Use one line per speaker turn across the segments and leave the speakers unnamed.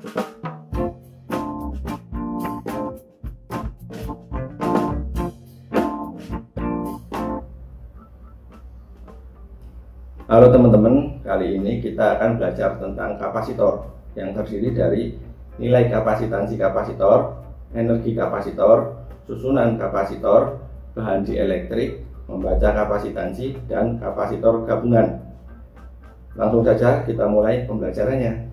Halo teman-teman, kali ini kita akan belajar tentang kapasitor yang terdiri dari nilai kapasitansi kapasitor, energi kapasitor, susunan kapasitor, bahan dielektrik, membaca kapasitansi, dan kapasitor gabungan. Langsung saja kita mulai pembelajarannya.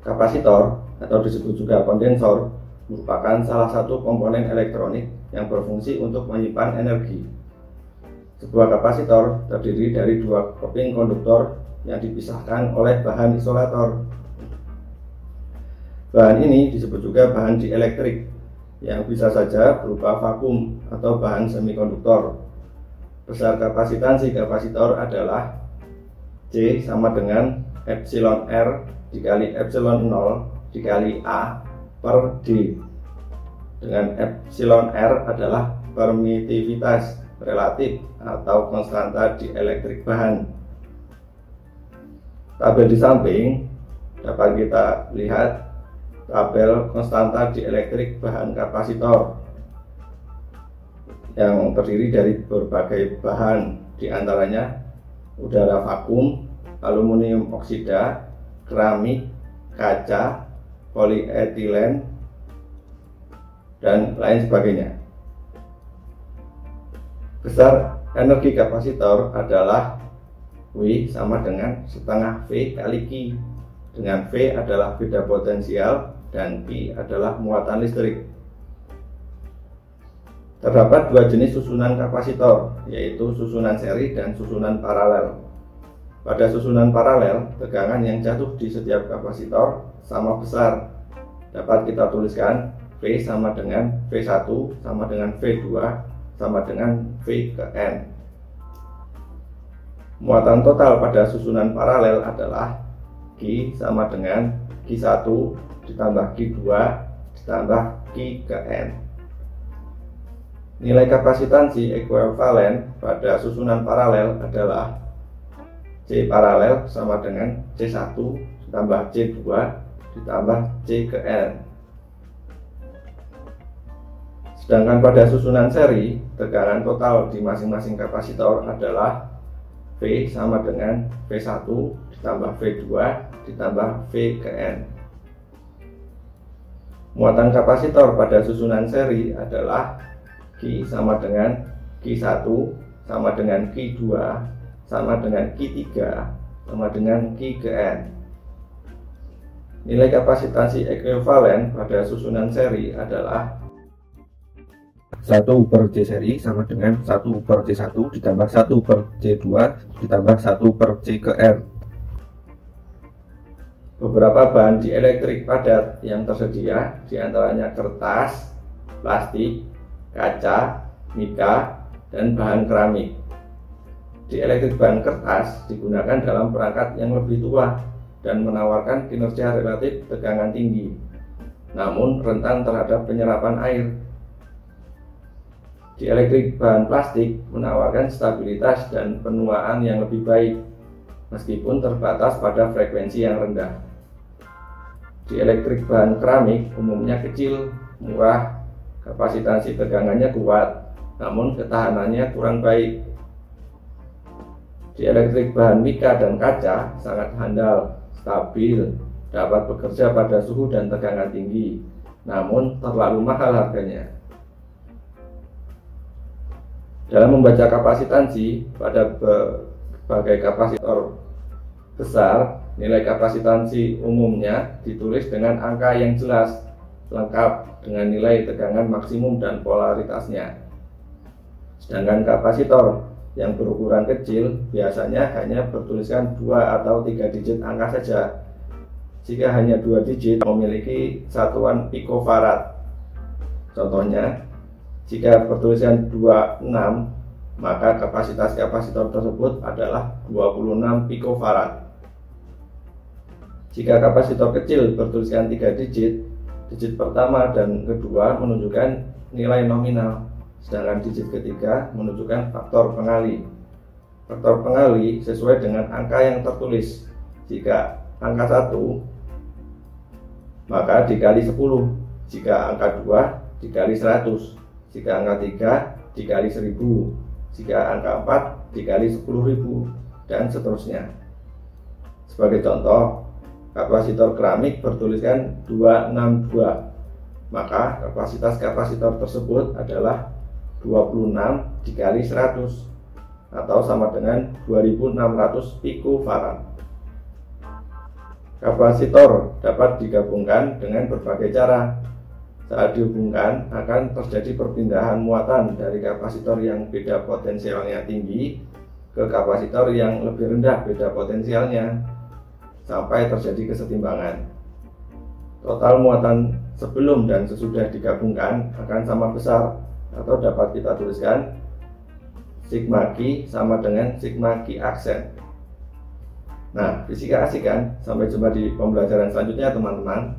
Kapasitor atau disebut juga kondensor merupakan salah satu komponen elektronik yang berfungsi untuk menyimpan energi sebuah kapasitor terdiri dari dua keping konduktor yang dipisahkan oleh bahan isolator. Bahan ini disebut juga bahan dielektrik yang bisa saja berupa vakum atau bahan semikonduktor. Besar kapasitansi kapasitor adalah C sama dengan epsilon R dikali epsilon 0 dikali A per D. Dengan epsilon R adalah permitivitas relatif atau konstanta di elektrik bahan. Tabel di samping dapat kita lihat tabel konstanta di elektrik bahan kapasitor yang terdiri dari berbagai bahan di antaranya udara vakum, aluminium oksida, keramik, kaca, polietilen, dan lain sebagainya. Besar energi kapasitor adalah W sama dengan setengah V kali Q. Dengan V adalah beda potensial dan Q adalah muatan listrik. Terdapat dua jenis susunan kapasitor yaitu susunan seri dan susunan paralel pada susunan paralel tegangan yang jatuh di setiap kapasitor sama besar dapat kita tuliskan V sama dengan V1 sama dengan V2 sama dengan V ke N. Muatan total pada susunan paralel adalah Q sama dengan Q1 ditambah Q2 ditambah Q ke N. Nilai kapasitansi ekuivalen pada susunan paralel adalah C paralel sama dengan C1 ditambah C2 ditambah C ke N. Sedangkan pada susunan seri, tekanan total di masing-masing kapasitor adalah V sama dengan V1 ditambah V2 ditambah V ke N. Muatan kapasitor pada susunan seri adalah Q sama dengan Q1 sama dengan Q2 sama dengan Q3 sama dengan Q ke N. Nilai kapasitansi ekuivalen pada susunan seri adalah 1 per C seri sama dengan 1 per C1 ditambah 1 per C2 ditambah 1 per C ke R. Beberapa bahan dielektrik padat yang tersedia di antaranya kertas, plastik, kaca, mika, dan bahan keramik. Dielektrik bahan kertas digunakan dalam perangkat yang lebih tua dan menawarkan kinerja relatif tegangan tinggi, namun rentan terhadap penyerapan air di elektrik bahan plastik menawarkan stabilitas dan penuaan yang lebih baik meskipun terbatas pada frekuensi yang rendah. Di elektrik bahan keramik umumnya kecil, murah, kapasitansi tegangannya kuat, namun ketahanannya kurang baik. Di elektrik bahan mika dan kaca sangat handal, stabil, dapat bekerja pada suhu dan tegangan tinggi, namun terlalu mahal harganya. Dalam membaca kapasitansi pada berbagai kapasitor besar, nilai kapasitansi umumnya ditulis dengan angka yang jelas, lengkap dengan nilai tegangan maksimum dan polaritasnya. Sedangkan kapasitor yang berukuran kecil biasanya hanya bertuliskan dua atau tiga digit angka saja. Jika hanya dua digit memiliki satuan picofarad. Contohnya jika bertuliskan 26, maka kapasitas kapasitor tersebut adalah 26 picofarad. Jika kapasitor kecil bertuliskan 3 digit, digit pertama dan kedua menunjukkan nilai nominal, sedangkan digit ketiga menunjukkan faktor pengali. Faktor pengali sesuai dengan angka yang tertulis. Jika angka 1 maka dikali 10 jika angka 2 dikali 100 jika angka 3 dikali 1000 jika angka 4 dikali 10.000 dan seterusnya. Sebagai contoh kapasitor keramik bertuliskan 262 maka kapasitas kapasitor tersebut adalah 26 dikali 100 atau sama dengan 2600 picofarad Kapasitor dapat digabungkan dengan berbagai cara. Saat dihubungkan akan terjadi perpindahan muatan dari kapasitor yang beda potensialnya tinggi ke kapasitor yang lebih rendah beda potensialnya sampai terjadi kesetimbangan. Total muatan sebelum dan sesudah digabungkan akan sama besar atau dapat kita tuliskan sigma Q sama dengan sigma Q aksen. Nah, fisika asik kan? Sampai jumpa di pembelajaran selanjutnya teman-teman.